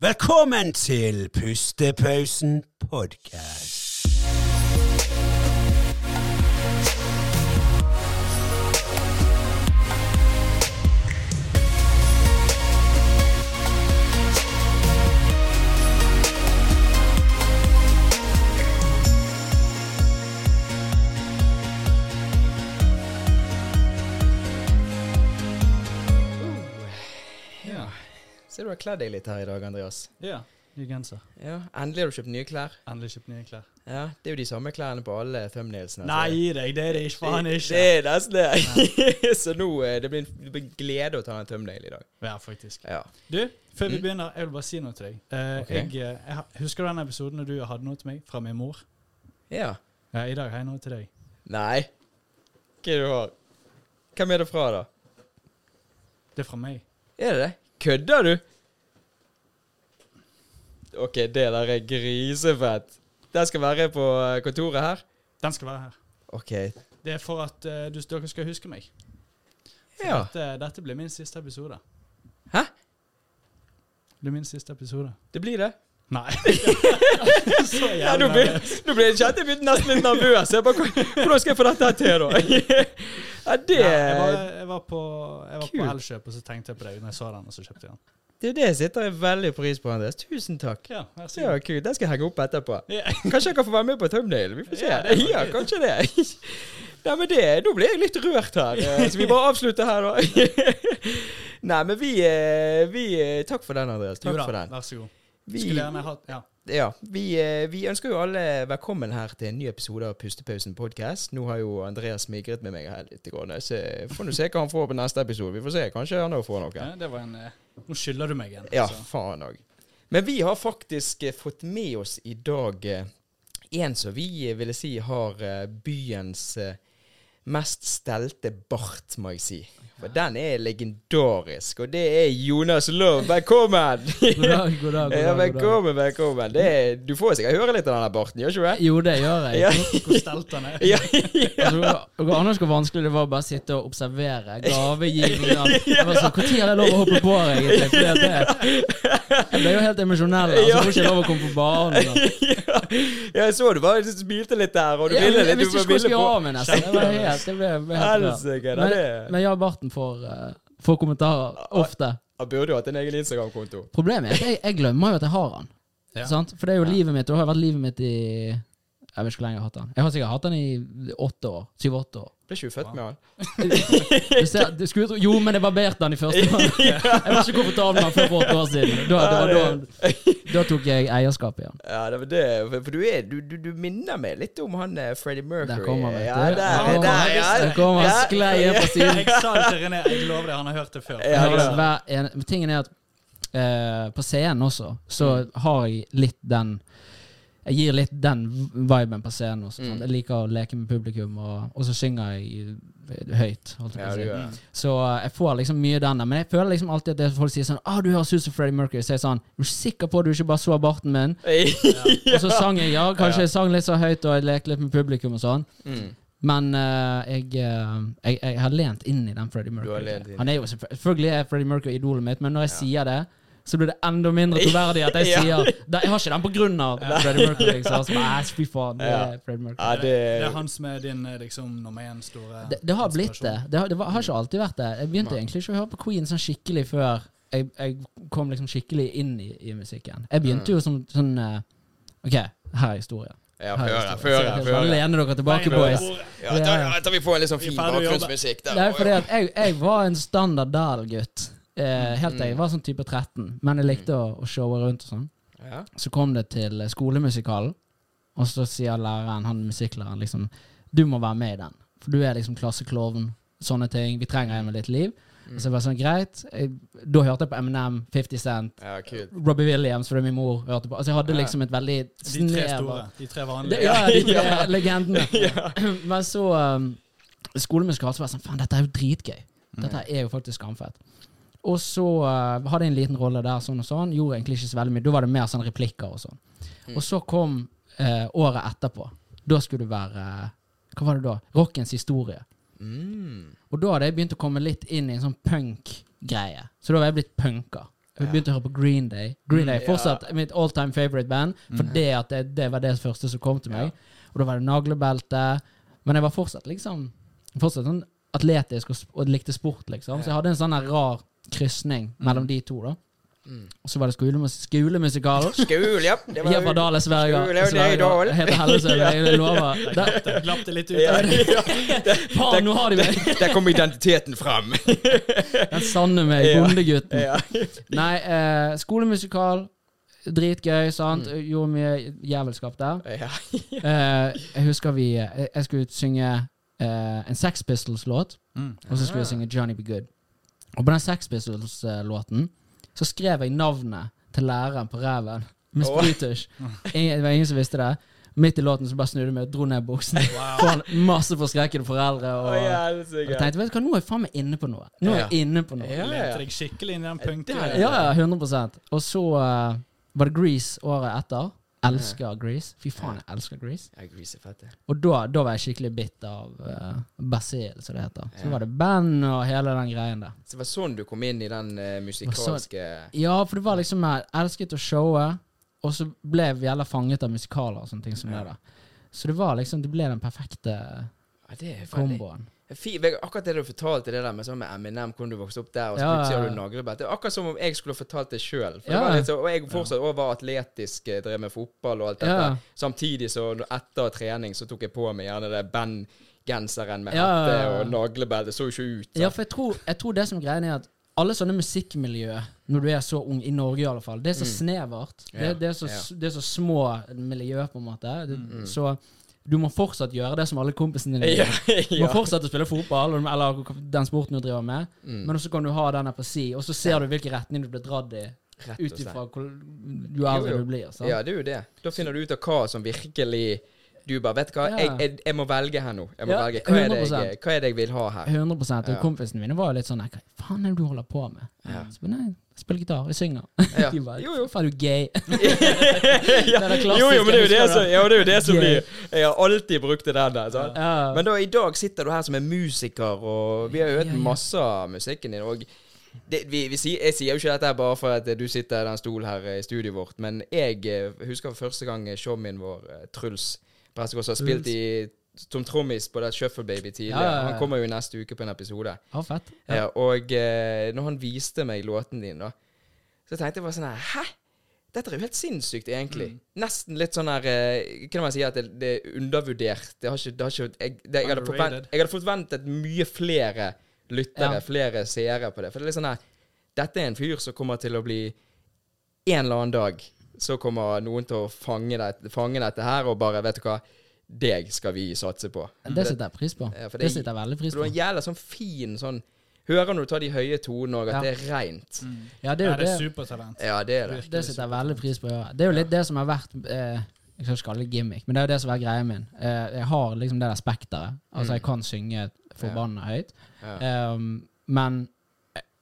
Velkommen til Pustepausen podkast. Så du har kledd deg litt her i dag, Andreas. Ja, ny genser. Ja, Endelig har du kjøpt nye klær. Endelig kjøpt nye klær. Ja, Det er jo de samme klærne på alle thumbnailsene. Nei, gi deg, det er det ikke. Faen ikke. det er nesten det. så nå eh, det blir det blir glede å ta en thumbnail i dag. Ja, faktisk. Ja. Du, før vi Mm. begynner, jeg vil bare si noe til deg. Uh, okay. jeg, eh, jeg, husker du den episoden når du hadde noe til meg fra min mor? ja. Ja, I dag har jeg noe til deg. Nei. Hva er det du har? Hvem er det fra, da? Det er fra meg. Er det det? Kødder du? OK, det der er grisefett. Den skal være på eh, kontoret her? Den skal være her. OK. Det er for at uh, du, dere skal huske meg. For Ja. Dette, dette blir min siste episode. Hæ? Det blir min siste episode. Det blir det? Nei. Så Ja, nå blir ble, nå ble jeg kjent jeg begynte nesten litt nervøs. Jeg bare, "Hvor- Hvordan skal jeg få dette til, da? Ja, det, Nei, jeg var, jeg var på, jeg var på Elkjøp, og så tenkte jeg på deg når jeg så den, og så kjøpte jeg den. det det jeg veldig pris på, Andreas. Tusen takk. Ja, Det var kult. Den skal jeg henge opp etterpå. Ja. Kanskje jeg kan få være med på thumbnail. Vi får se. Ja, Ja, det kanskje det. Nei, men det, Nå ble jeg litt rørt her. Eh, Så vi bare avslutter her, da. Nei, men vi, eh, vi eh, Takk for den, Andreas. Jo Takk da, for den. vær så god. Vi, Skulle gjerne hatt Ja. ja, vi, eh, vi ønsker jo alle velkommen her til en ny episode av Pustepausen podcast. Nå har jo Andreas migret med meg her litt. Så får nå se hva han får på neste episode. Vi får se. Kanskje han òg får noe. ja det var en eh, Nå skylder du meg en. Ja, så. faen òg. Men vi har faktisk eh, fått med oss i dag en som vi ville si har byens mest stelte bart, må jeg si. For den er legendarisk, og det er Jonas Love. Velkommen! God dag, god dag. god Ja, dag, velkommen, velkommen. Det er, du får sikkert høre litt av denne barten, gjør ikke du det? Jo, det gjør jeg. Ja, Hvor stelt han er. ja, ja. Altså, an hvor vanskelig det var å bare sitte og observere sånn, Når har jeg lov å hoppe på, egentlig? For det, jeg ble jo helt emosjonell. Altså, Ja, får ikke lov å komme på banen. Ja. ja. Jeg så du bare smilte litt der, og du Jeg, ville jeg, litt. visste ikke hvor jeg skulle av meg, nesten. Det ble helt, jeg ble, ble helt. Helsike, da Men, ja, Barten får, eh, får kommentarer ofte. Han burde jo hatt en egen Instagram-konto. Problemet er at jeg, jeg glemmer jo at jeg har han. Ja. Sant? For det er jo livet mitt. Det har jo vært livet mitt i Jeg vet ikke hvor lenge jeg har hatt den. Jeg har sikkert hatt den i åtte år. Syv-åtte år. Ble ikke du født med? Du ser, du skulle, tro- jo, men jeg barberte den i første gang. Jeg var ikke komfortabel med den før for åtte år siden. Da, da, da, da tok jeg eierskap igjen. Ja, det var det. For du, er, du, du, du minner meg litt om han eh, Freddie Mercury. Der kommer han, vet du. der, Der ja. Der kommer han, Ja. sklei på siden. Jeg sa det til René, jeg lover det, han har hørt det før. Ja, det er. en, men tingen er at uh, på scenen også, så har jeg litt den Jeg gir litt den viben på scenen også. Mm. Jeg liker å leke med publikum, og, og så synger jeg høyt. Jeg Ja, å du si. gjør. Så eh, jeg får liksom mye den der. Men jeg føler liksom alltid at det folk sier sånn ah, 'Du høres ut som Freddie Mercury.' Så jeg sånn 'Er du sikker på at du ikke bare så barten min?' Og så sang jeg, ja. Kanskje jeg sang litt så høyt, og jeg lekte litt med publikum og sånn. Mm. Men uh, jeg, uh, jeg, jeg har lent inn i den Freddie Du Mercury. inn. Han er jo Selvfølgelig er Freddie Mercury idolet mitt, men når jeg sier det, så blir det enda mindre troverdig at jeg Ja. sier det, Jeg har ikke den på grunn av Freddie Mercury. Så jeg bare, fy faen, det Ja. er Freddie Mercury. Ja, Det, det, det er han som er din eh, liksom, nummer én store Det, det har blitt det. Det har, det har ikke alltid vært det. Jeg begynte Nei. egentlig ikke å høre på Queen sånn skikkelig før jeg, jeg kom liksom skikkelig inn i, i musikken. Jeg begynte jo som sånn eh, OK, her er historien. ja, før historien. føre, Så- så. Lener dere tilbake, Nei, boys. nei, Ja, da, da vi får en litt sånn er fin bakgrunnsmusikk der. Det er fordi at jeg, jeg var en standard Dahl-gutt. Eh, helt til jeg var sånn type 13. Men jeg likte å, å showe rundt og sånn. Ja. Så kom det til skolemusikalen, og så sier læreren, han musikklæreren, liksom Du må være med i den. For du er liksom klasseklovn. Sånne ting. Vi trenger en med litt liv. Mm. Så det var sånn, greit. Jeg, da hørte jeg på Eminem, 50 Cent, ja. Robbie Williams, fordi min mor hørte på. Altså Jeg hadde Ja. liksom et veldig De tre store. De tre det, vanlige. Ja, de tre Ja. legendene. Men så um, skolemusikal så var jeg sånn Faen, dette er jo dritgøy. Dette er jo faktisk skamfett. Og så uh, hadde jeg en liten rolle der, sånn og sånn. Gjorde egentlig ikke så veldig mye. Da var det mer sånn replikker og sånn. Og så kom uh, året etterpå. Da skulle det være eh, Hva var det da? Rockens historie. Mm. Og da hadde jeg begynt å komme litt inn i en sånn punk-greie. Så da var jeg blitt punker. Jeg begynte å høre på Green Day. Green Day fortsatt fortsatt mitt all time favorite band, for det, at det, det var det første som kom til meg. Og da var det naglebelte. Men jeg var fortsatt liksom Fortsatt sånn atletisk og, og likte sport, liksom. Så jeg hadde en sånn rar krysning mellom de to, da. Og så var det skolemus skolemusikaler. Skole, ja. Det var Jeff Adale Sverger. Er Sverger. Heter Hellesøy, jeg lover. Der, glapp det litt ut. Ja, ja. faen, nå har de meg! Der kom identiteten fram. Den sanne meg, bondegutten. Ja. Nei, eh, skolemusikal. Dritgøy, sant. Mm. Gjorde mye jævelskap der. Ja. Eh, jeg husker vi eh, Jeg skulle synge eh, en Sex Pistols-låt, Mm. og så skulle jeg synge Johnny Be Good. Og på den Sex Pistols-låten så skrev jeg navnet til læreren på ræven med British sprittusj. Det var ingen som visste det. Midt i låten så bare snudde jeg meg og dro ned buksen. Foran masse forskrekkede foreldre. Og, Å, og helsike. jeg tenkte vet du hva, nå er jeg faen meg inne på noe. Nå er jeg inne på noe. Ja, ja, Lente deg skikkelig inn i den punkten punken. Ja, ja, 100% Og så uh, var det Grease året etter. Elsker Grease. Fy faen, jeg elsker Grease. Ja, Grease er fett, ja. Og da, da var jeg skikkelig bitt av uh, Basil, som det heter. Så Ja. var det band og hele den greien der. Så det var sånn du kom inn i den uh, musikalske Ja, for det var liksom Jeg elsket å showe, og så ble vi jævla fanget av musikaler og sånne ting som Ja. det. da Så det var liksom Det ble den perfekte Ja, komboen. Akkurat det du fortalte, det der med sånn med Eminem, hvordan du vokste opp der, og så plutselig ja, har du naglebelt. Det er akkurat som om jeg skulle fortalt det sjøl. Ja. Og jeg fortsatt også var atletisk, eh, drev med fotball og alt dette. Samtidig så etter trening så tok jeg på meg gjerne det bandgenseren med hette og naglebelte. Så jo ikke ut. Ja, for jeg tror, jeg tror det som greien er at alle sånne musikkmiljø, når du er så ung, i Norge i alle fall, det er så snevert. Det, det, er så, det er så små miljø, på en måte. Det, Så du må fortsatt gjøre det som alle kompisene dine Ja, gjør. Du må fortsatt å spille fotball, eller den sporten du driver med, Mm. men så kan du ha den her på si, og så ser du hvilken retning du blir dratt i, ut ifra jo eldre du blir. Sant? Ja, det er jo det. Da finner du ut av hva som virkelig Du bare Vet du hva, Ja. jeg, jeg, jeg må velge her nå. Jeg må Ja, velge. Hva er, det jeg, hva er det jeg vil ha her? 100 Og kompisene mine var jo litt sånn Hva faen er det du holder på med? Ja. Så, nei, spiller gitar, jeg synger. Ja. De bare, Jo, jo. Faen, er du gay? ja. Er klassisk, Jo, jo, men det er jo det som, ja, det, det som blir Jeg har alltid brukt det der. Ja. Men da i dag sitter du her som en musiker, og vi har jo hørt masse av musikken din. Og det, vi, vi jeg sier jo ikke dette bare for at du sitter i den stolen her i studioet vårt, men jeg eh, husker første gang showmien vår, eh, Truls Prestegård, har spilt i som trommis på det Shuffle Baby tidligere. Ja, ja, ja. Han kommer jo neste uke på en episode. Ja, fett. Ja. og eh, når han viste meg låten din, da, så tenkte jeg bare sånn her Hæ? Dette er jo helt sinnssykt, egentlig. Mm. Nesten litt sånn her eh, Kan man si at det, det er undervurdert? Det har ikke, det har ikke jeg, det, jeg, hadde forvent, jeg hadde forventet mye flere lyttere, flere seere på det. For det er litt sånn her Dette er en fyr som kommer til å bli En eller annen dag så kommer noen til å fange, det, fange dette her og bare Vet du hva? Deg skal vi satse på. Det setter jeg pris på. Ja, det det- setter jeg veldig pris For du har en jævla sånn fin sånn Hører når du tar de høye tonene og at Ja. det er reint. Ja, det er Ja, det er det. supertalent. Ja, det er det. Det setter jeg veldig pris på Ja. Det er jo litt det som har vært eh, Jeg skal ikke kalle det gimmick, men det er jo det som er greia min. Eh, jeg har liksom det der spekteret. Altså, jeg kan synge forbanna høyt. Ja. Um, men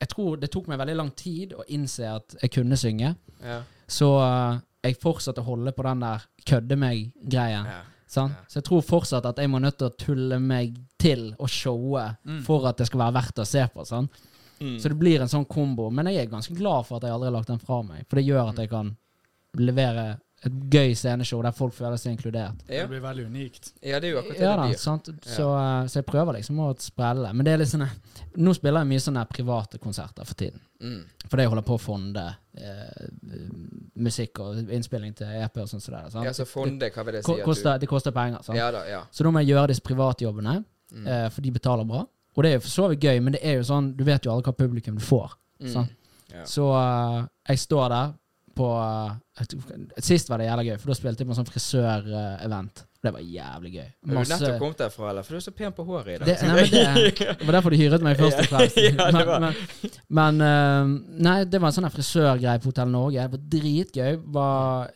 jeg, tror det tok meg veldig lang tid å innse at jeg kunne synge. Ja. Så eh, jeg fortsatte å holde på den der kødde meg-greien. Ja. Sant? Ja. Så jeg tror fortsatt at jeg må nødt til å tulle meg til og showe for at det skal være verdt å se på. Sånn? Mm. Så det blir en sånn kombo. Men jeg er ganske glad for at jeg aldri har lagt den fra meg. For det gjør at jeg kan levere et gøy sceneshow der folk føler seg inkludert. Det blir veldig unikt. ja, det er jo akkurat det Ja det blir. sant? Så, ja. så jeg prøver liksom å sprelle. Men det er litt sånn Nå spiller jeg mye sånne private konserter for tiden. Mm. Fordi jeg holder på å fonde eh, musikk og innspilling til EP og sånn. Så det er, sant? Ja, så fonde, hva vil det si? Koster, det koster penger. Sant? Ja da, ja. Så da må jeg gjøre disse privatjobbene, Mm. eh, for de betaler bra. Og det er jo for så vidt gøy, men det er jo sånn, du vet jo aldri hva publikum du får. Mm. Ja. Så uh, jeg står der på eh, Sist var det jævla gøy, for da spilte jeg på en sånn frisør-event. Det var jævlig gøy. Har du nettopp kommet derfra, eller? For du er så pen på håret i dag. det, nei, men det, det var derfor de hyret meg først og fremst. Ja, det var- Men, men, men eh, Nei, det var en sånn frisørgreie på Hotell Norge. Det var dritgøy.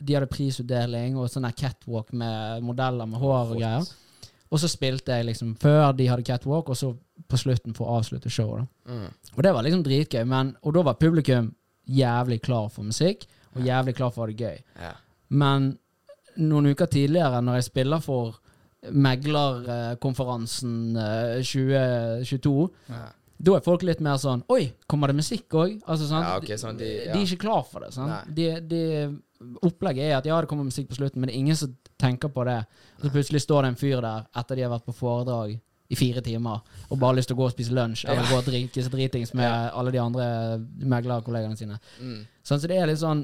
De hadde prisutdeling og sånn catwalk med modeller med hår og greier. Og så spilte jeg liksom før de hadde catwalk, og så på slutten for å avslutte showet. Mm. Og det var liksom dritgøy. Men, og da var publikum jævlig klar for musikk, og jævlig klar for å ha det gøy. Ja. Men noen uker tidligere, når jeg spiller for meglerkonferansen eh, 2022, Ja. Da er folk litt mer sånn Oi, kommer det musikk òg? Altså. Ja, okay, sånn, de- de, ja. er ikke klar for det. Sant? De, de, opplegget er at ja, det kommer musikk på slutten, men det er ingen som tenker på det. Og så plutselig står det en fyr der etter de har vært på foredrag i fire timer og bare lyst til å gå og spise lunsj eller gå og drikke seg dritings med alle de andre meglerkollegene sine. Mm. Sånn, så det er litt sånn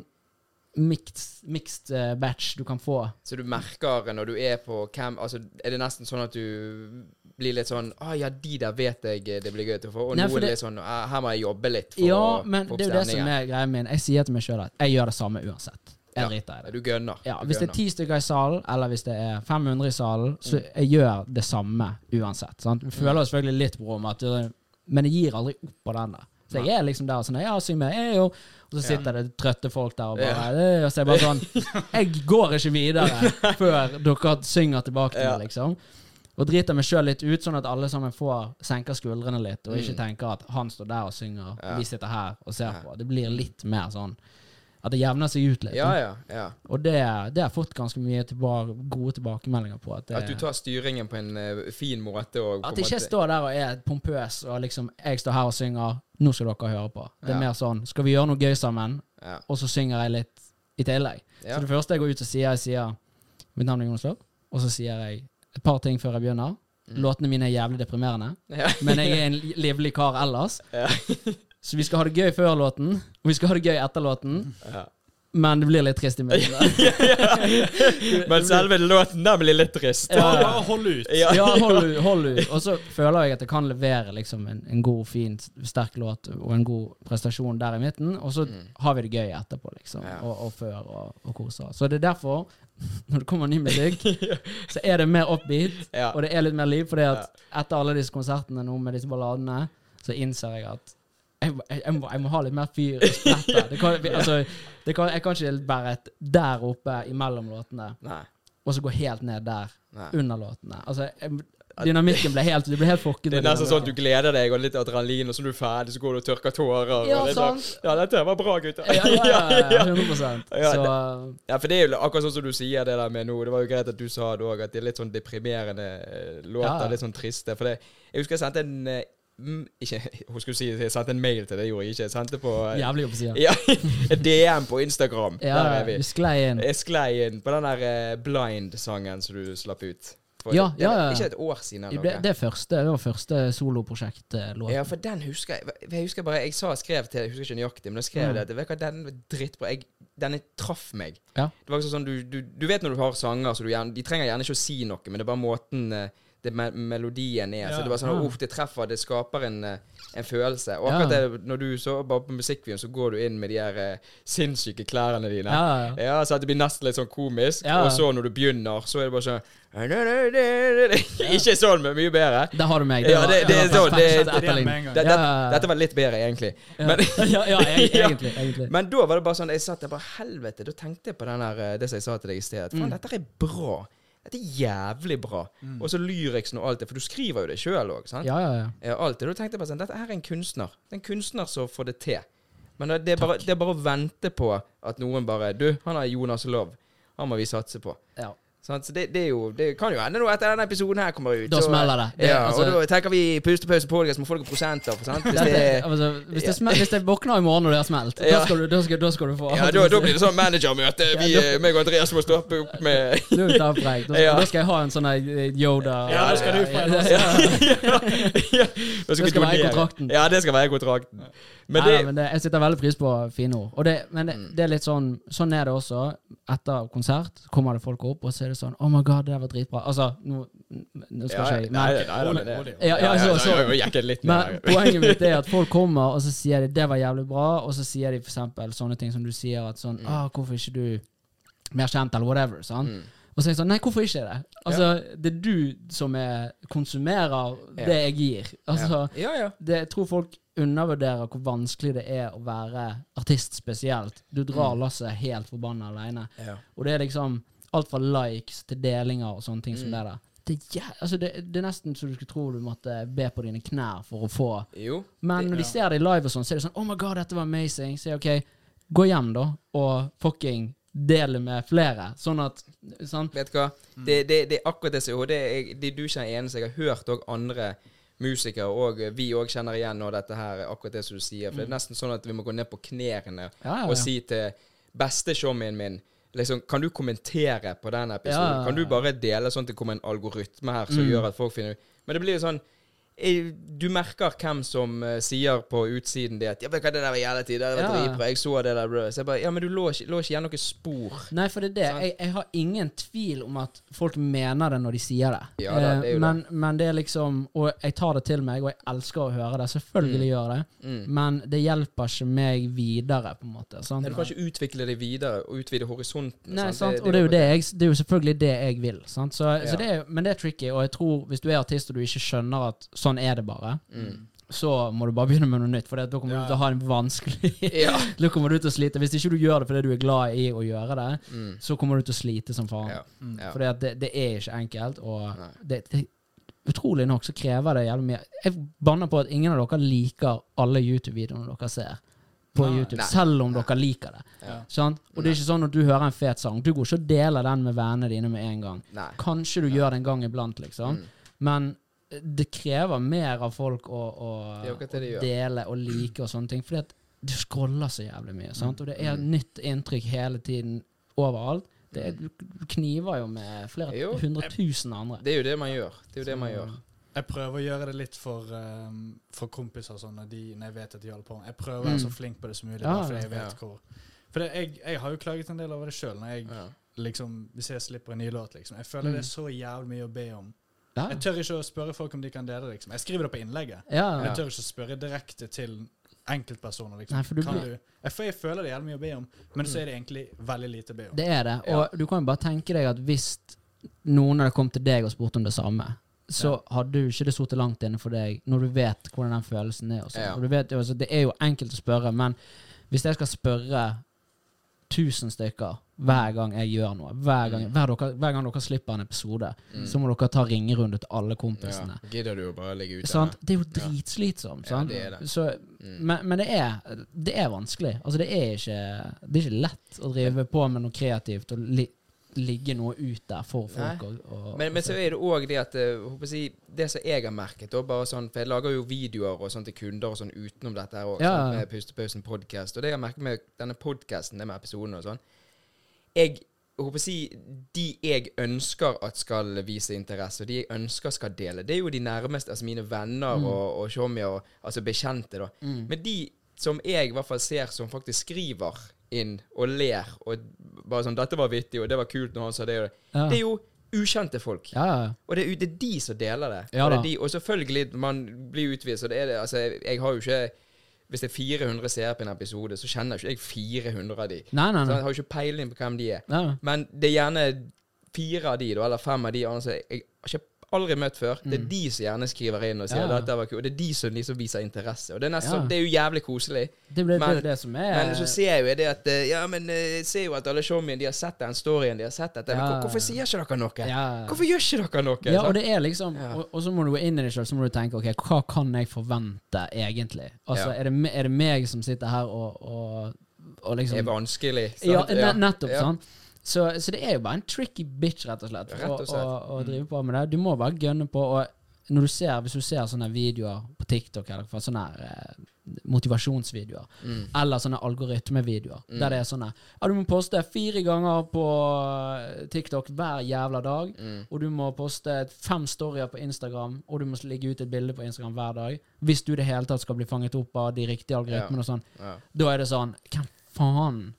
mixed, mixed eh, batch du kan få. Så du merker når du er på camp Altså, er det nesten sånn at du blir litt sånn Å ah, ja, de der vet jeg det blir gøy til å få. Og Nei, noen det- er sånn «Ah, Her må jeg jobbe litt for Ja, å men få opp det er jo det som er greia min. Jeg sier til meg sjøl at jeg gjør det samme uansett. Jeg Ja. driter i det. Du gønner. Ja, Hvis det er ti stykker i salen, eller hvis det er 500 i salen, så Mm. jeg gjør det samme uansett. Sant? Vi føler selvfølgelig litt på rommet, uh, Men jeg gir aldri opp på den der. Så jeg er liksom der og sånn Ja, syng med, jeg jo. Og så sitter det trøtte folk der og bare «Øh», Og så er jeg bare sånn Jeg går ikke videre før dere synger tilbake til meg, liksom. Og driter meg sjøl litt ut, sånn at alle sammen får senker skuldrene litt, og ikke tenker at han står der og synger, og Mm. Vi sitter her og ser på. Det blir litt mer sånn at det jevner seg ut litt. Ja, ja, ja. Og det, det har fått ganske mye tilbake, gode tilbakemeldinger på. At, det, At du tar styringen på en uh, fin måte. Og at jeg ikke måte- står der og er pompøs og liksom Jeg står her og synger, nå skal dere høre på. Det er Ja. mer sånn Skal vi gjøre noe gøy sammen? ja. Og så synger jeg litt i tillegg. Ja. Så det første jeg går ut og sier, jeg sier Mitt navn er Jonas Løv. og så sier jeg et par ting før jeg begynner. Låtene mine er jævlig deprimerende, Mm. Ja. men jeg er en li- livlig kar ellers. Ja. Så vi skal ha det gøy før låten, og vi skal ha det gøy etter låten. Ja. Men det blir litt trist i midten. Men selve låten der blir litt trist. Ja, ja. Hold ut. Ja. Ja, hold ut. Hold ut. Og så føler jeg at jeg kan levere liksom en, en god, fin, sterk låt og en god prestasjon der i midten. Og så har vi det gøy etterpå, liksom. Mm. Ja. Og, og før og, og koser. Så det er derfor, når det kommer ny musikk, så er det mer upbeat, Ja. og det er litt mer liv. Fordi at etter alle disse konsertene nå med disse balladene, så innser jeg at jeg, jeg, må, jeg må ha litt mer fyr og spretter. Det kan, altså, det kan, jeg kan ikke være et der oppe imellom låtene, Nei. og så gå helt ned der Nei. under låtene. Altså, jeg, dynamikken ble helt, det ble helt fucket. Det er nesten sånn at du gleder deg, og litt adrenalin, og så er du ferdig, så går du og tørker tårer. Ja, sånn, sant. Ja, dette var bra, gutter. Ja, ja, ja, ja, 100 Ja, Så Ja, for det er jo akkurat sånn som du sier det der med nå. Det var jo greit at du sa det òg, at det er litt sånn deprimerende eh, låter. Ja. Litt sånn triste. For det, jeg husker jeg sendte en eh, Ikke Hun skulle si jeg sendte en mail til det, gjorde jeg ikke. Jeg sendte på eh, jævlig på sida. Ja, DM på Instagram. Ja, der er vi. du sklei inn. Jeg sklei inn på den der eh, Blind-sangen som du slapp ut. For Ja, det, det ja, ja. Ikke et år siden Det, eller det, første, det var første soloprosjektlåt. Ja, for den husker jeg Jeg husker bare Jeg sa skrev til Jeg husker ikke nøyaktig, men jeg skrev Mm. det. at, Vet du hva, den var drittbra. Jeg, den traff meg. Ja. Det var sånn du, du, du vet når du har sanger, så du de trenger gjerne ikke å si noe, men det er bare måten eh, det me melodien er. Så det var sånn Ja. Uff, det treffer. Det skaper en, eh, en følelse. Og akkurat Ja. det, når du så bare på musikkvideoen, så går du inn med de her eh, sinnssyke klærne dine. Ja, ja. Ja, så det blir nesten litt sånn komisk. Ja. Og så når du begynner, så er det bare sånn Ikke sånn, men mye bedre. Der har du meg. Ja, det- var sånn, det- det- gang. Det, det, ja, ja. Dette var litt bedre, egentlig. Men, ja, ja, Ja. egentlig. egentlig. men da var det bare sånn Jeg satt der bare Helvete, da tenkte jeg på den der, eh, det som jeg sa til deg i sted. Faen, Mm. dette er bra. Dette er jævlig bra. Og så lyricsen og alt det, for du skriver jo det sjøl òg. Ja, ja, ja. Ja, alt det. Da tenkte jeg bare sånn Dette her er en kunstner. Det er en kunstner som får det til. Men det er, bare, det er bare å vente på at noen bare Du, han har Jonas Love. Han må vi satse på. ja. Så det, det, er jo, det kan jo hende nå etter denne episoden her kommer ut. Da så- smeller det. Det- ja, altså- og da tenker vi pustepause podcast må få noen prosenter. For, sant? Hvis det, altså, hvis, det hvis det våkner i morgen og det har smelt, da, skal du, da, skal, da skal du få ja, da, da blir det sånn managermøte. Vi, Ja, da- eh, meg og Andreas må stoppe opp med det da, Ja. da skal jeg ha en sånn Yoda Ja, det skal du få en Ja, ja, Det skal være i kontrakten. Ja, det skal være i kontrakten. Men Nei, men det, jeg setter veldig pris på fine ord. Og det, men det, Mm. det er litt sånn Sånn er det også. Etter konsert kommer det folk opp, og så er det sånn Oh my god, det var dritbra. Altså, nå, nå skal ja, ikke jeg nei, nei, nei, nei, nei. Ja, ja, så- så- jeg litt men poenget mitt er at folk kommer, og så sier de 'det var jævlig bra', og så sier de for eksempel sånne ting som du sier, at sånn 'ah, hvorfor ikke du mer kjent', eller whatever. Sånn. Mm. Og så er jeg sånn Nei, hvorfor ikke det? Altså, det er du som er konsumerer det Ja. jeg gir. Altså, Ja, ja. det, jeg tror folk undervurderer hvor vanskelig det er å være artist spesielt. Du drar lasset helt forbanna aleine. ja. Og det er liksom alt fra likes til delinger og sånne ting som det der. Det er, altså det, det er nesten så du skulle tro du måtte be på dine knær for å få Jo. Men når de Ja. ser det live og sånn, så er det sånn Oh my god, dette var amazing. Så jeg, ok, gå hjem, da, og fucking dele med flere. Sånn at sånn, Vet du hva? Det, det, det er akkurat det som det er, det, Du er ikke den eneste. Jeg har hørt òg andre musikere, og vi òg kjenner igjen nå dette her, akkurat det som du sier. For det er nesten sånn at vi må gå ned på knærne Ja, ja, og si til beste showmien min Liksom, Kan du kommentere på den episoden? Ja, Kan du bare dele sånn at det kommer en algoritme her som Mm. gjør at folk finner ut Men det blir jo sånn du merker hvem som eh, sier på utsiden det at 'Ja, vet du hva, det der var jævla tid. Det var Ja. dritbra. Jeg så det der, bro.' Så jeg bare Ja, men du lå lå ikke igjen noen spor. Nei, for det er det. Jeg, jeg har ingen tvil om at folk mener det når de sier det. Ja da, det er jo Eh, men, men det er liksom Og jeg tar det til meg, og jeg elsker å høre det. Selvfølgelig gjør det. Mm. Men det hjelper ikke meg videre, på en måte. Sant? Nei, du kan ikke utvikle det videre og utvide horisonten. Nei, sant? sant? og det er, jo det, jeg, det er jo selvfølgelig det jeg vil. Sant? Så, Ja. så det er, men det er tricky, og jeg tror hvis du er artist og du ikke skjønner at sånn er det bare, Mm. så må du bare begynne med noe nytt, for da kommer Ja. du til å ha en vanskelig Ja. Da kommer du til å slite. Hvis ikke du gjør det fordi du er glad i å gjøre det, Mm. så kommer du til å slite som faen. Ja. Ja. For det, det er ikke enkelt, og det, det, utrolig nok så krever det jævlig mye. Jeg banner på at ingen av dere liker alle YouTube-videoene dere ser på Nei. YouTube, Nei. selv om dere liker det. Ja. Sånn? Og det er ikke sånn at du hører en fet sang, du går ikke og deler den med vennene dine med en gang. Nei. Kanskje du gjør det en gang iblant, liksom. Mm. Men det krever mer av folk å, å, Det det dele og like og sånne ting. Fordi at du scroller så jævlig mye, sant? og det er Mm. nytt inntrykk hele tiden overalt. Det er, du du kniver jo med flere Jo. hundre tusen andre. Det er jo det man gjør. Det er jo det man gjør. Jeg prøver å gjøre det litt for, um, for kompiser sånn, når, de, når jeg vet at de holder på. Jeg prøver å være Mm. så flink på det som mulig, Ja, bare fordi jeg vet ja. hvor For det, jeg, jeg har jo klaget en del over det sjøl, Ja. liksom Hvis jeg slipper en ny låt, liksom. Jeg føler Mm. det er så jævlig mye å be om. Ja. Jeg tør ikke å spørre folk om de kan dele det, liksom. Jeg skriver det på innlegget. Ja, Men jeg tør ikke å spørre direkte til enkeltpersoner, liksom. Nei, for du kan blir- du? Jeg, for jeg føler det er jævlig mye å be om, men så er det egentlig veldig lite å be om. Det er det. Ja. Og du kan jo bare tenke deg at hvis noen hadde kommet til deg og spurt om det samme, så hadde du ikke det sittet langt inne for deg når du vet hvordan den følelsen er. Og sånn. Ja. Og du vet altså, det er jo enkelt å spørre, men hvis jeg skal spørre tusen stykker hver gang jeg gjør noe, hver gang, hver, dere, hver gang dere slipper en episode, Mm. så må dere ta ringerunde til alle kompisene. Ja. Gidder du å bare ligge ute? Sant? Det er jo dritslitsomt. Ja, det er det. Så, Mm. men men det, er, det er vanskelig. Altså, det er ikke, det er ikke lett å drive på med noe kreativt og li, ligge noe ut der for folk. Og, og, Men, men så er det òg det at eh, jeg Det som jeg har merket, sånn, for jeg lager jo videoer og sånn til kunder og sånn utenom dette her òg, Ja. med Pustepausen podkast. Og det jeg har merket med denne podkasten, det med episodene og sånn Jeg håper å si De jeg ønsker at skal vise interesse, og de jeg ønsker skal dele, det er jo de nærmeste, altså mine venner Mm. og, og showmier, og altså bekjente, da. Mm. Men de som jeg i hvert fall ser som faktisk skriver inn og ler, og bare sånn 'Dette var vittig, og det var kult når han sa det', og det. ja. Det er jo ukjente folk. ja, ja. Og det er, det er de som deler det. Ja og, det de, og selvfølgelig, man blir utvist, og det er det Altså, jeg, jeg har jo ikke Hvis det er 400 seere på en episode, så kjenner ikke jeg 400 av de. Nei, nei, nei. Så jeg har ikke peiling på hvem de er. Nei. Men det er gjerne fire av de, eller fem av de Altså, jeg har ikke aldri møtt før. Det er de som gjerne skriver inn og sier ja. at dette var kult. Og det er de som liksom viser interesse. Og det er, nesten, Ja. sånn- det er jo jævlig koselig. Det, ble, Men- det som er Men så ser jeg jo det at eh, Ja, men eh, jeg ser jo at alle showmene, de har sett den storyen, de har sett dette. Ja. Men hvorfor sier ikke dere noe? ja. Hvorfor gjør ikke dere noe? Ja, og det er liksom og, og så må du gå inn i det sjøl, så må du tenke ok, hva kan jeg forvente egentlig? Altså, er, det, er det meg som sitter her og, og, og Det er liksom vanskelig. sant? Ja, nettopp, Ja. sant? Så, så det er jo bare en tricky bitch, rett og slett, Rett og å- slett. å- å drive på med det. Du må bare gønne på. Og når du ser, hvis du ser sånne videoer på TikTok, eller sånne eh, motivasjonsvideoer, Mm. eller sånne algoritmevideoer, Mm. der det er sånne Ja, du må poste fire ganger på eh, TikTok hver jævla dag. Mm. Og du må poste fem storyer på Instagram, og du må legge ut et bilde på Instagram hver dag. Hvis du i det hele tatt skal bli fanget opp av de riktige algoritmene og sånn. Ja. Da er det sånn Hvem faen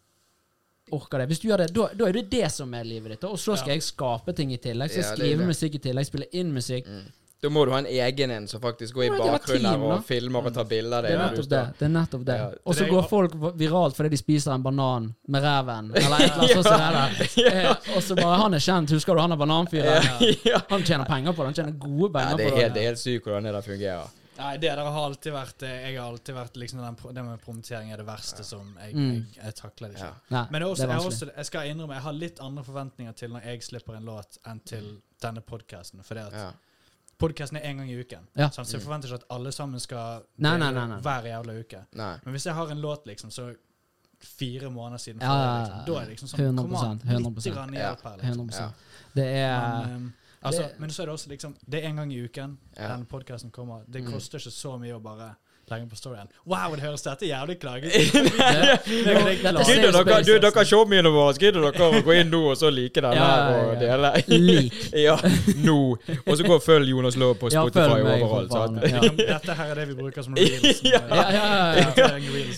orker det? Hvis du gjør det, da, da er det det som er livet ditt. Og så skal Ja. jeg skape ting i tillegg. Jeg skal Ja, skrive musikk i tillegg, spille inn musikk. Mm. Da må du ha en egen en som faktisk går i Ja, bakgrunnen team, og filmer og tar bilder av Det er nettopp det. det, er nettopp det. Ja. Og så går folk viralt fordi de spiser en banan med reven, eller et eller annet sånt. ja. det der. Eh, Og så bare Han er kjent, husker du han er bananfyren? Ja. Han tjener penger på det. Han tjener gode Ja, penger det er på det det. er helt sykt hvordan det der fungerer. Nei, det der har alltid vært eh, Jeg har alltid vært liksom den, Det med promotering er det verste som jeg, Mm. jeg, jeg takler det ikke. Ja. Nei, Men også, det er jeg, også, jeg skal innrømme Jeg har litt andre forventninger til når jeg slipper en låt, enn til denne podkasten. For det at Ja. podkasten er én gang i uken. Ja. sant? Så jeg forventer ikke at alle sammen skal Nei, nei, nei, nei. hver jævla uke. Nei. Men hvis jeg har en låt liksom så fire måneder siden Ja, ja, ja, liksom, da er det liksom sånn 100%, Kom an, 100%. litt hjelp her. Liksom. 100%, Det er Men, um, Altså, Det- men så er det også liksom Det er en gang i uken Ja. den podkasten kommer. Det Mm. koster ikke så mye å bare legge den på storyen. Wow, det høres dette jævlig klaget dere, du, dere showmiene våre, gidder dere å gå inn nå og så like den Ja, her ja, og dele? Lik. Ja, nå. Og så gå og følg Jonas Lov på Spotify overalt. Dette her er det vi bruker som reels. Ja. Ja, ja, ja,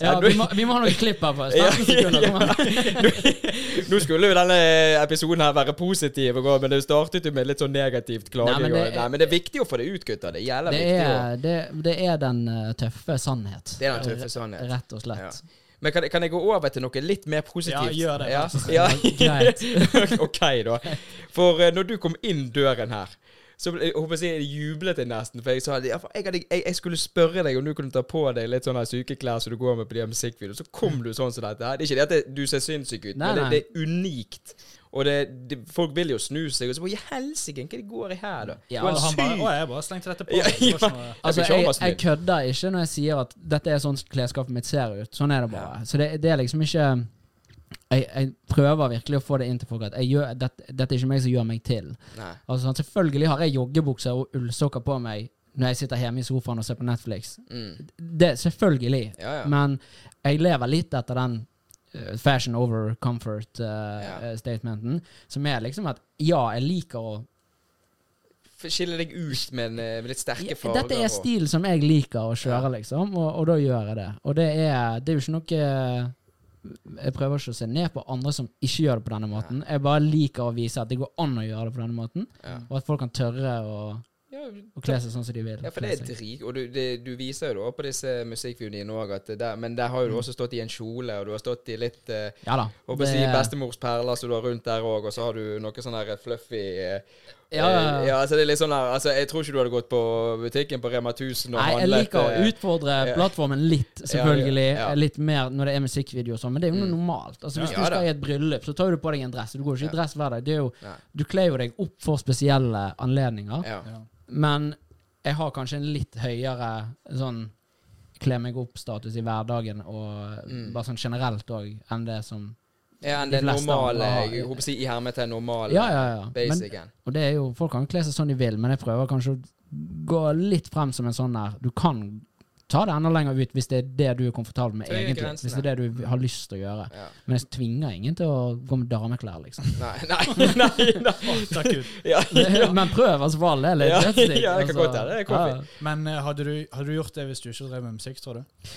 ja. Vi, må, vi må ha noen klipp her på 15 sekunder. Nå skulle jo denne episoden her være positiv, men det startet jo med litt sånn negativt klaging. Nei, men det er- Nei, men det er viktig å få det ut, gutter. Det er Det viktig. det, det er den eh, tøffe sannhet. Det er den tøffe sannhet. Rett og slett. Ja. Men kan, kan jeg gå over til noe litt mer positivt? Ja, gjør det, Ja, så ja. Greit. ok, da. For eh, når du kom inn døren her så jeg håper jeg, jublet jeg nesten. For jeg sa jeg, hadde, jeg, jeg skulle spørre deg om du kunne ta på deg litt sånne sykeklær som du går med på de musikkvideoene. Så kom du sånn som dette. her. Det er ikke det at du ser sinnssyk ut, Nei, men det, det er unikt. Og det, det, folk vil jo snu seg. Og så bare I helsike, hva det går i her, da? Ja, Og han bare. Å, jeg bare slengte dette på. Ja, ja. noe- Altså, jeg, jeg kødder ikke når jeg sier at dette er sånn klesskapet mitt ser ut. Sånn er det bare. Så det, det er liksom ikke jeg, jeg prøver virkelig å få det inn til folk at jeg gjør, dette, dette er ikke meg som gjør meg til. Nei. Altså, sånn, selvfølgelig har jeg joggebukser og ullsokker på meg når jeg sitter hjemme i sofaen og ser på Netflix. Mm. Det, selvfølgelig. Ja, ja. Men jeg lever litt etter den fashion over comfort-statementen, som er liksom at ja, jeg liker å Skille deg ut med, eh, med litt sterke farger. Dette er stil som jeg liker å kjøre, liksom, og, og da gjør jeg det. Og det er, det er jo ikke noe Jeg prøver ikke å se ned på andre som ikke gjør det på denne måten. Jeg bare liker å vise at det går an å gjøre det på denne måten, Ja. og at folk kan tørre å, Ja, og kle seg sånn som de vil. Ja, for det er drit. Og du, det, du viser jo da på disse musikkvideoene dine òg at der Men der har jo du også stått i en kjole, og du har stått i litt eh, Ja da. Å si bestemors perler som du har rundt der òg, og så har du noe sånn der fluffy eh, Ja, eh, ja, altså det er litt sånn der, Altså, jeg tror ikke du hadde gått på butikken på Rema 1000 og Nei, jeg liker å eh, utfordre ja. plattformen litt, selvfølgelig. Ja, ja. Litt mer når det er musikkvideo og sånn, men det er jo noe Mm. normalt. Altså Hvis Ja, du skal i et bryllup, så tar du på deg en dress. Du går ikke i dress hver dag. Det er jo, du kler jo deg opp for spesielle anledninger. Men jeg har kanskje en litt høyere sånn kle meg opp-status i hverdagen, og Mm. bare sånn generelt òg, enn det som Ja, enn De det normale har- Jeg håper å si i hermetegn normale Ja, ja, ja. Men, og det er jo, folk kan kle seg sånn de vil, men jeg prøver kanskje å gå litt frem som en sånn der Du kan ta det enda lenger ut hvis det er det du er komfortabel med, Tøye egentlig. grensene. Hvis det er det du har lyst til å gjøre. Ja. Men jeg tvinger ingen til å gå med dameklær, liksom. Nei, nei, nei, nei. Takk Gud. Ja, ja. Men prøv, altså, for all del. Ja, det er ja, jeg kan altså. godt hende, det er Ja. Men eh, hadde, du, hadde du gjort det hvis du ikke drev med musikk, tror du?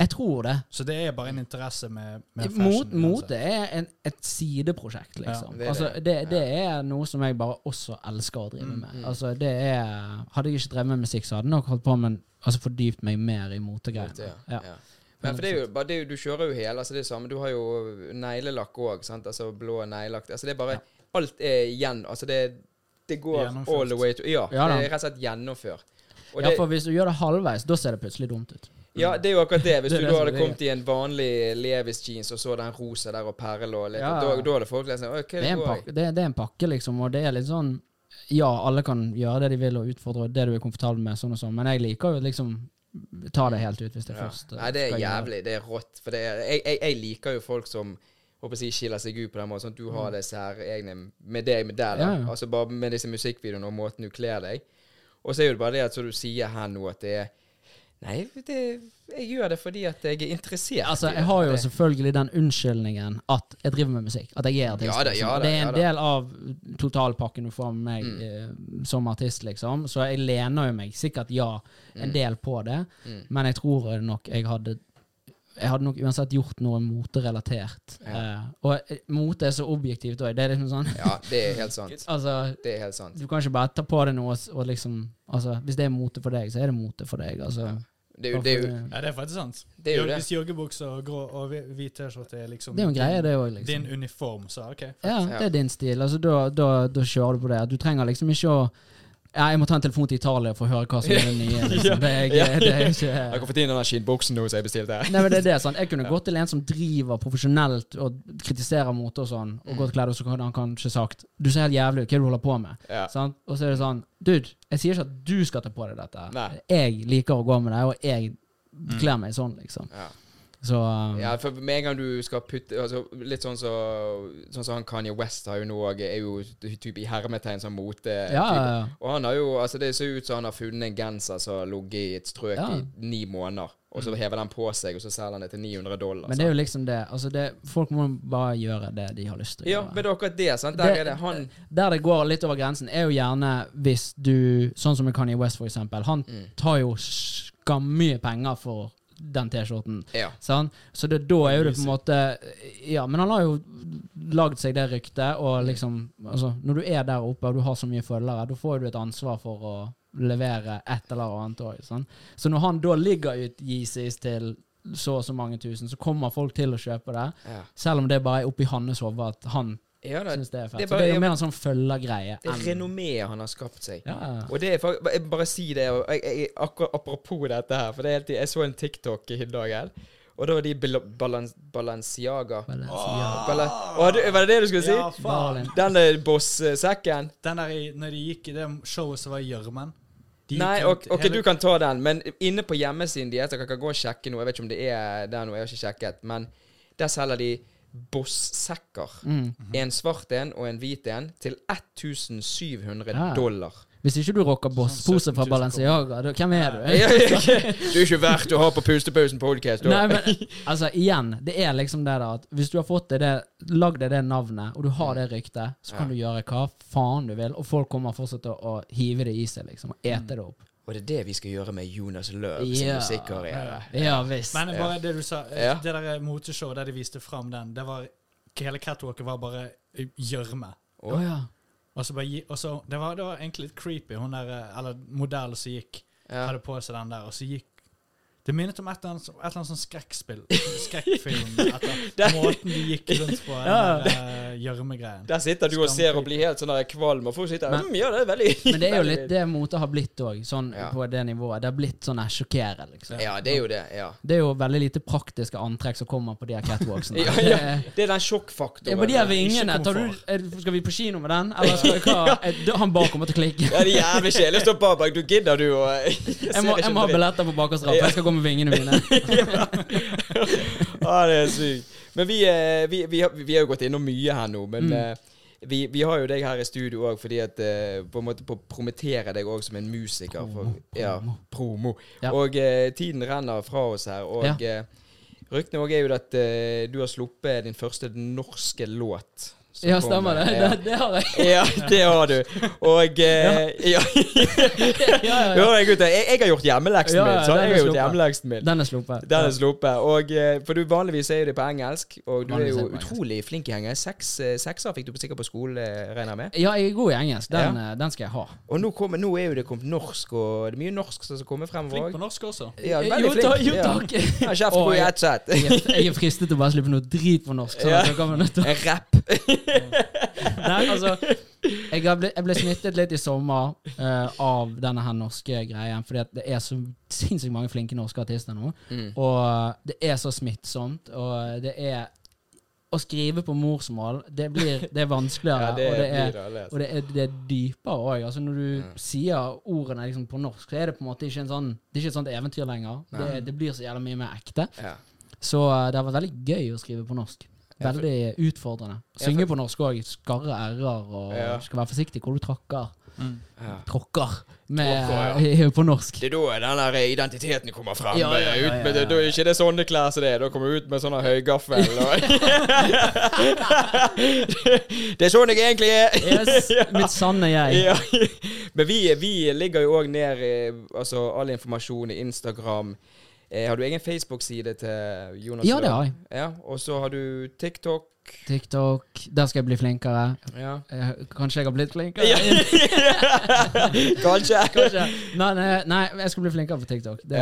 Jeg tror det. Så det er bare en interesse med, med fashion? Mot, mote er en, et sideprosjekt, liksom. Ja, det er altså, det. det, er noe som jeg bare også elsker å drive Mm, med. mm. Altså, det er Hadde jeg ikke drevet med musikk, så hadde jeg nok holdt på med Altså fordypt meg mer i motegreiene. Ja, Ja. ja. Men for det er jo bare det, er jo- Du kjører jo hele altså det er samme. Du har jo neglelakk òg. Altså blå neglelakk. Altså det er bare Ja. Alt er igjen Altså det, det går all the way to Ja, Ja det er rett og slett gjennomført. Og ja, det, for hvis du gjør det halvveis, da ser det plutselig dumt ut. Ja, det er jo akkurat det. Hvis Det er du hadde er kommet i en vanlig Levis jeans og så den rosa der og perle og litt, Ja. da, da hadde folk lest okay, Det er, en pakke, det, det er en pakke, liksom, og det er litt sånn Ja, alle kan gjøre det de vil og utfordre det du er komfortabel med, sånn og sånn, men jeg liker jo liksom ta det helt ut hvis det Ja. først eh, Nei, det er jævlig. Det er rått. For det er, jeg, jeg, jeg liker jo folk som håper jeg å si, skiller seg ut på den måten. Sånn at du har det særegne med deg med deg. Mm. Ja, ja. Altså bare med disse musikkvideoene og måten du kler deg. Og så er jo det bare det at så du sier her nå at det er Nei, det, jeg gjør det fordi at jeg er interessert. Altså, jeg har jo selvfølgelig den unnskyldningen at jeg driver med musikk. At jeg er artist. Ja da, liksom. ja da, det er en ja, del av totalpakken du får med meg Mm. eh, som artist, liksom. Så jeg lener jo meg sikkert ja en Mm. del på det. Mm. Men jeg tror nok jeg hadde Jeg hadde nok uansett gjort noe moterelatert. Ja. Eh, og eh, mote er så objektivt òg. Det er liksom sånn Ja, det er helt sant. Altså, Det er helt sant. du kan ikke bare ta på deg noe og, og liksom Altså, hvis det er mote for deg, så er det mote for deg. Altså. Det er jo, det er jo, Ja, det er faktisk sant. det er jo det. Hvis joggebukse og grå og hvi- hvit T-skjorte er liksom Det er jo en greie, det òg, liksom. din uniform, så OK. Ja. det er din stil. Altså, da, da, da kjører du på det. Du trenger liksom ikke å ja, jeg må ta en telefon til Italia for å høre hva som er det nye. Liksom. Det, ikke- det er Jeg har kan få til den skinnbuksen nå som jeg bestilte. Nei, men det er det, sånn. Jeg kunne gått til en som driver profesjonelt og kritiserer mote og sånn, og Mm. gått kledd, og så kunne han kanskje sagt 'Du ser helt jævlig ut, hva er det du holder på med?' Ja. Sånn? Og så er det sånn Dude, jeg sier ikke at du skal ta på deg dette. Nei. Jeg liker å gå med det, og jeg kler meg sånn, liksom. Ja. Så um, Ja, for med en gang du skal putte altså, Litt sånn så, sånn så han Kanye West har jo nå er jo type i hermetegn sånn mote. ja, ja. Og han har jo Altså, det ser ut som han har funnet en genser som har ligget i et strøk Ja. i ni måneder, og så hever den på seg, og så selger han det til 900 dollar. Men det er jo liksom det. Altså det folk må bare gjøre det de har lyst til Ja, men det er akkurat det. sant? Der Det- er det han Der det går litt over grensen, er jo gjerne hvis du Sånn som med Kanye West, for eksempel. Han Mm. tar jo skammye penger for den T-skjorten. Ja. Sånn? Så det, da er jo det på en måte Ja, men han har jo lagd seg det ryktet, og liksom altså, Når du er der oppe og du har så mye følgere, da får du et ansvar for å levere et eller annet òg. Så når han da ligger ut Yeezys til så og så mange tusen, så kommer folk til å kjøpe det. ja. Selv om det bare er oppi hans hode at han ja da, syns det er fett. det er så bare- det er jo mer en sånn følgergreie. det er enn- renommeet han har skapt seg. Ja, ja. Og det er faktisk Jeg bare si det, jeg, jeg, akkurat apropos dette her, for det er helt, jeg så en TikTok i dag her, og da var de Bal- Balans, Balenciaga. Balenciaga. Bala, Å, du- var det det du skulle si? Ja, faen. Den boss-sekken? Den der i, når de gikk i det showet som var i gjørmen Nei, ok, ok, hele- du kan ta den, men inne på hjemmesiden deres Dere kan gå og sjekke noe. Jeg vet ikke om det er der nå, jeg har ikke sjekket. Men der selger de Boss-sekker. Mm. En svart en og en hvit en til 1700 Ja. dollar. Hvis ikke du rocker Boss-pose Sånn fra Balenciaga, da, hvem er du? Du er ikke verdt å ha på Pustepausen podcast. Nei, men altså, igjen, det er liksom det da at hvis du har fått det, lagd deg det navnet, og du har det ryktet, så kan Ja. du gjøre hva faen du vil, og folk kommer fortsatt til å hive det i seg, liksom, og ete det opp. Og det er det vi skal gjøre med Jonas Løv sin Ja. musikkarriere. Ja visst. Men bare det du sa, Ja. det der moteshowet der de viste fram den, det var Hele catwalket var bare gjørme. Oh, ja. Og så bare gi, og så, det, var, det var egentlig litt creepy, hun der, eh, eller modell som gikk, hadde på seg den der, og så gikk Det minnet om et eller annet, et eller annet sånn skrekkspill. Skrekkfilm. Etter måten de gikk rundt på den Ja. der eh, gjørmegreien. Der sitter du og ser og blir helt sånn der kvalm, og folk sitter Men- mm, Ja, det er veldig Men det er jo litt det motet har blitt òg, sånn Ja. på det nivået. Det har blitt sånn sjokkerende, liksom. Ja, det er jo det. Ja. Det er jo veldig lite praktiske antrekk som kommer på de her catwalksene. Ja, Det ja. Det er den sjokkfaktoren. Ja, men de her vingene, du, skal vi på kino med den? Eller skal vi hva? Han bare kommer til å klikke. Ja, det er jævlig kjedelig å stå bak. Du gidder du å Jeg må, jeg må ha billetter på bakerstrap. Jeg skal gå med vingene mine. Ja, det er sykt. Men vi, eh, vi, vi, har, vi har jo gått innom mye her nå, men Mm. eh, vi, vi har jo deg her i studio òg fordi at eh, På en måte på å promotere deg òg som en musiker. For, Promo, Ja, promo. Ja. Og eh, tiden renner fra oss her. Og Ja. ryktene òg er jo at eh, du har sluppet din første norske låt. Ja, stemmer det. Ja. Det, det har jeg. Ja, det har du. Og eh, ja. Ja, ja, jeg. Jeg, jeg har gjort hjemmeleksen Ja, min. Så jeg har gjort hjemmeleksen min. Den er sluppet. Den er sluppet. Og, eh, for du vanligvis er jo det på engelsk, og du er Vanligvis jo er det utrolig flink i engelsk. Seks, eh, sekser fikk du sikkert på skole, eh, regner jeg med. Ja, jeg er god i engelsk. Den, den skal jeg ha. Og nå, kom, nå er jo det kommet norsk, og det er mye norsk som kommer fremover Flink på norsk også. Ja, veldig jo, flink. jo, takk. Ja, Kjeft på i jeg- ett sett. Jeg, er- fristet til å bare slippe noe drit på norsk. Sånn Ja. rapp. Nei, altså Jeg, ble, jeg ble smittet litt i sommer uh, av denne her norske greien, fordi det er så sinnssykt mange flinke norske artister nå. Mm. Og det er så smittsomt, og det er Å skrive på morsmål, det blir Det er vanskeligere, Ja, det og det er alle. og det er, det er dypere òg. Altså når du Ja. sier ordene liksom på norsk, så er det på en måte ikke en sånn Det er ikke et sånt eventyr lenger. Det, det blir så jævla mye mer ekte. Ja. Så eh, det har vært veldig gøy å skrive på norsk. Ja, Veldig utfordrende. Synge på norsk òg. Skarre r-er, og Ja. skal være forsiktig hvor du trakker. Ja. Tråkker. ja. Tråkker, eh, på norsk. Det er da den der identiteten kommer frem. Ja, ja, ja, ut med, ja, ja. Da er ikke det sånne klær som det er. Da kommer du ut med sånne høygaffel og Det er sånn jeg egentlig er. Yes, mitt sanne jeg. Ja. Men vi, vi ligger jo òg ned altså, all informasjon i Instagram. Eh, har du egen Facebook-side til Jonas? Ja, det har jeg. Ja, Og så har du TikTok. TikTok. Der skal jeg bli flinkere. Ja. Eh, Kanskje jeg har blitt flinkere? Ja. Kanskje. Kanskje. Nei, nei, nei, jeg skal bli flinkere på TikTok. Det,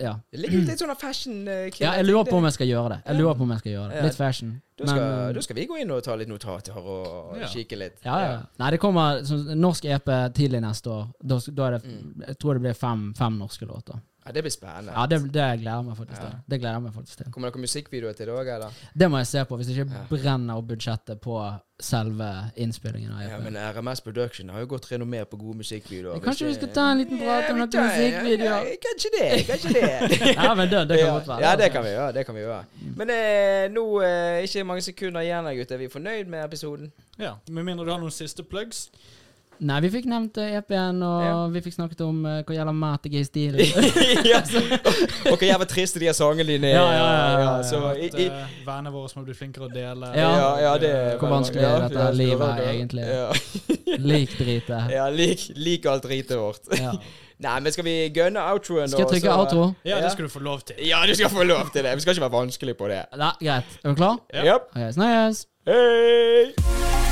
ja. Det ligger litt sånn fashion eh, ja, jeg lurer på om jeg skal gjøre det. Jeg lurer på om jeg skal gjøre det. Litt fashion. da skal, Men, da skal vi gå inn og ta litt notater og Ja. kikke litt. ja, ja. Nei, det kommer sånn, norsk EP tidlig neste år. Da, da det, Mm. Jeg tror det blir fem, fem norske låter. Ja, det blir spennende. Ja, det, det gleder jeg meg faktisk Ja. til. Det gleder jeg meg faktisk til. Kommer det noen musikkvideoer til det òg, eller? Det må jeg se på, hvis jeg ikke Ja. brenner opp budsjettet på selve innspillingen av Ja, men RMS Production har jo godt renommé på gode musikkvideoer. Kanskje vi skal ta en liten prat om noen vi musikkvideoer? ja, Kanskje det, kanskje det. Ja, men det, det kan godt være. Ja, det kan vi gjøre. det kan vi gjøre. Men eh, nå eh, ikke mange sekunder igjen, gutter. Er vi fornøyd med episoden? Ja, Med mindre du har noen siste plugs. Nei, vi fikk nevnt eh, EP-en, og Ja. vi fikk snakket om uh, hva gjelder mat i stil. og hvor jævla trist de sangene dine er. Ja, ja, ja, ja, så, i, i, eh, vennene våre må bli flinkere å dele. Ja. ja, det er Hvor vanskelig er dette livet her, egentlig? Ja, Lik dritet. ja lik, lik alt dritet vårt. Ja. Nei, men skal vi gunne outroen, Skal jeg trykke så- outro? Ja, det skal du få lov til. Ja, du skal få lov til det. Vi skal ikke være vanskelig på det. Nei, greit. Er du klar? Ja. Yep. Ok, snakkes. Hei!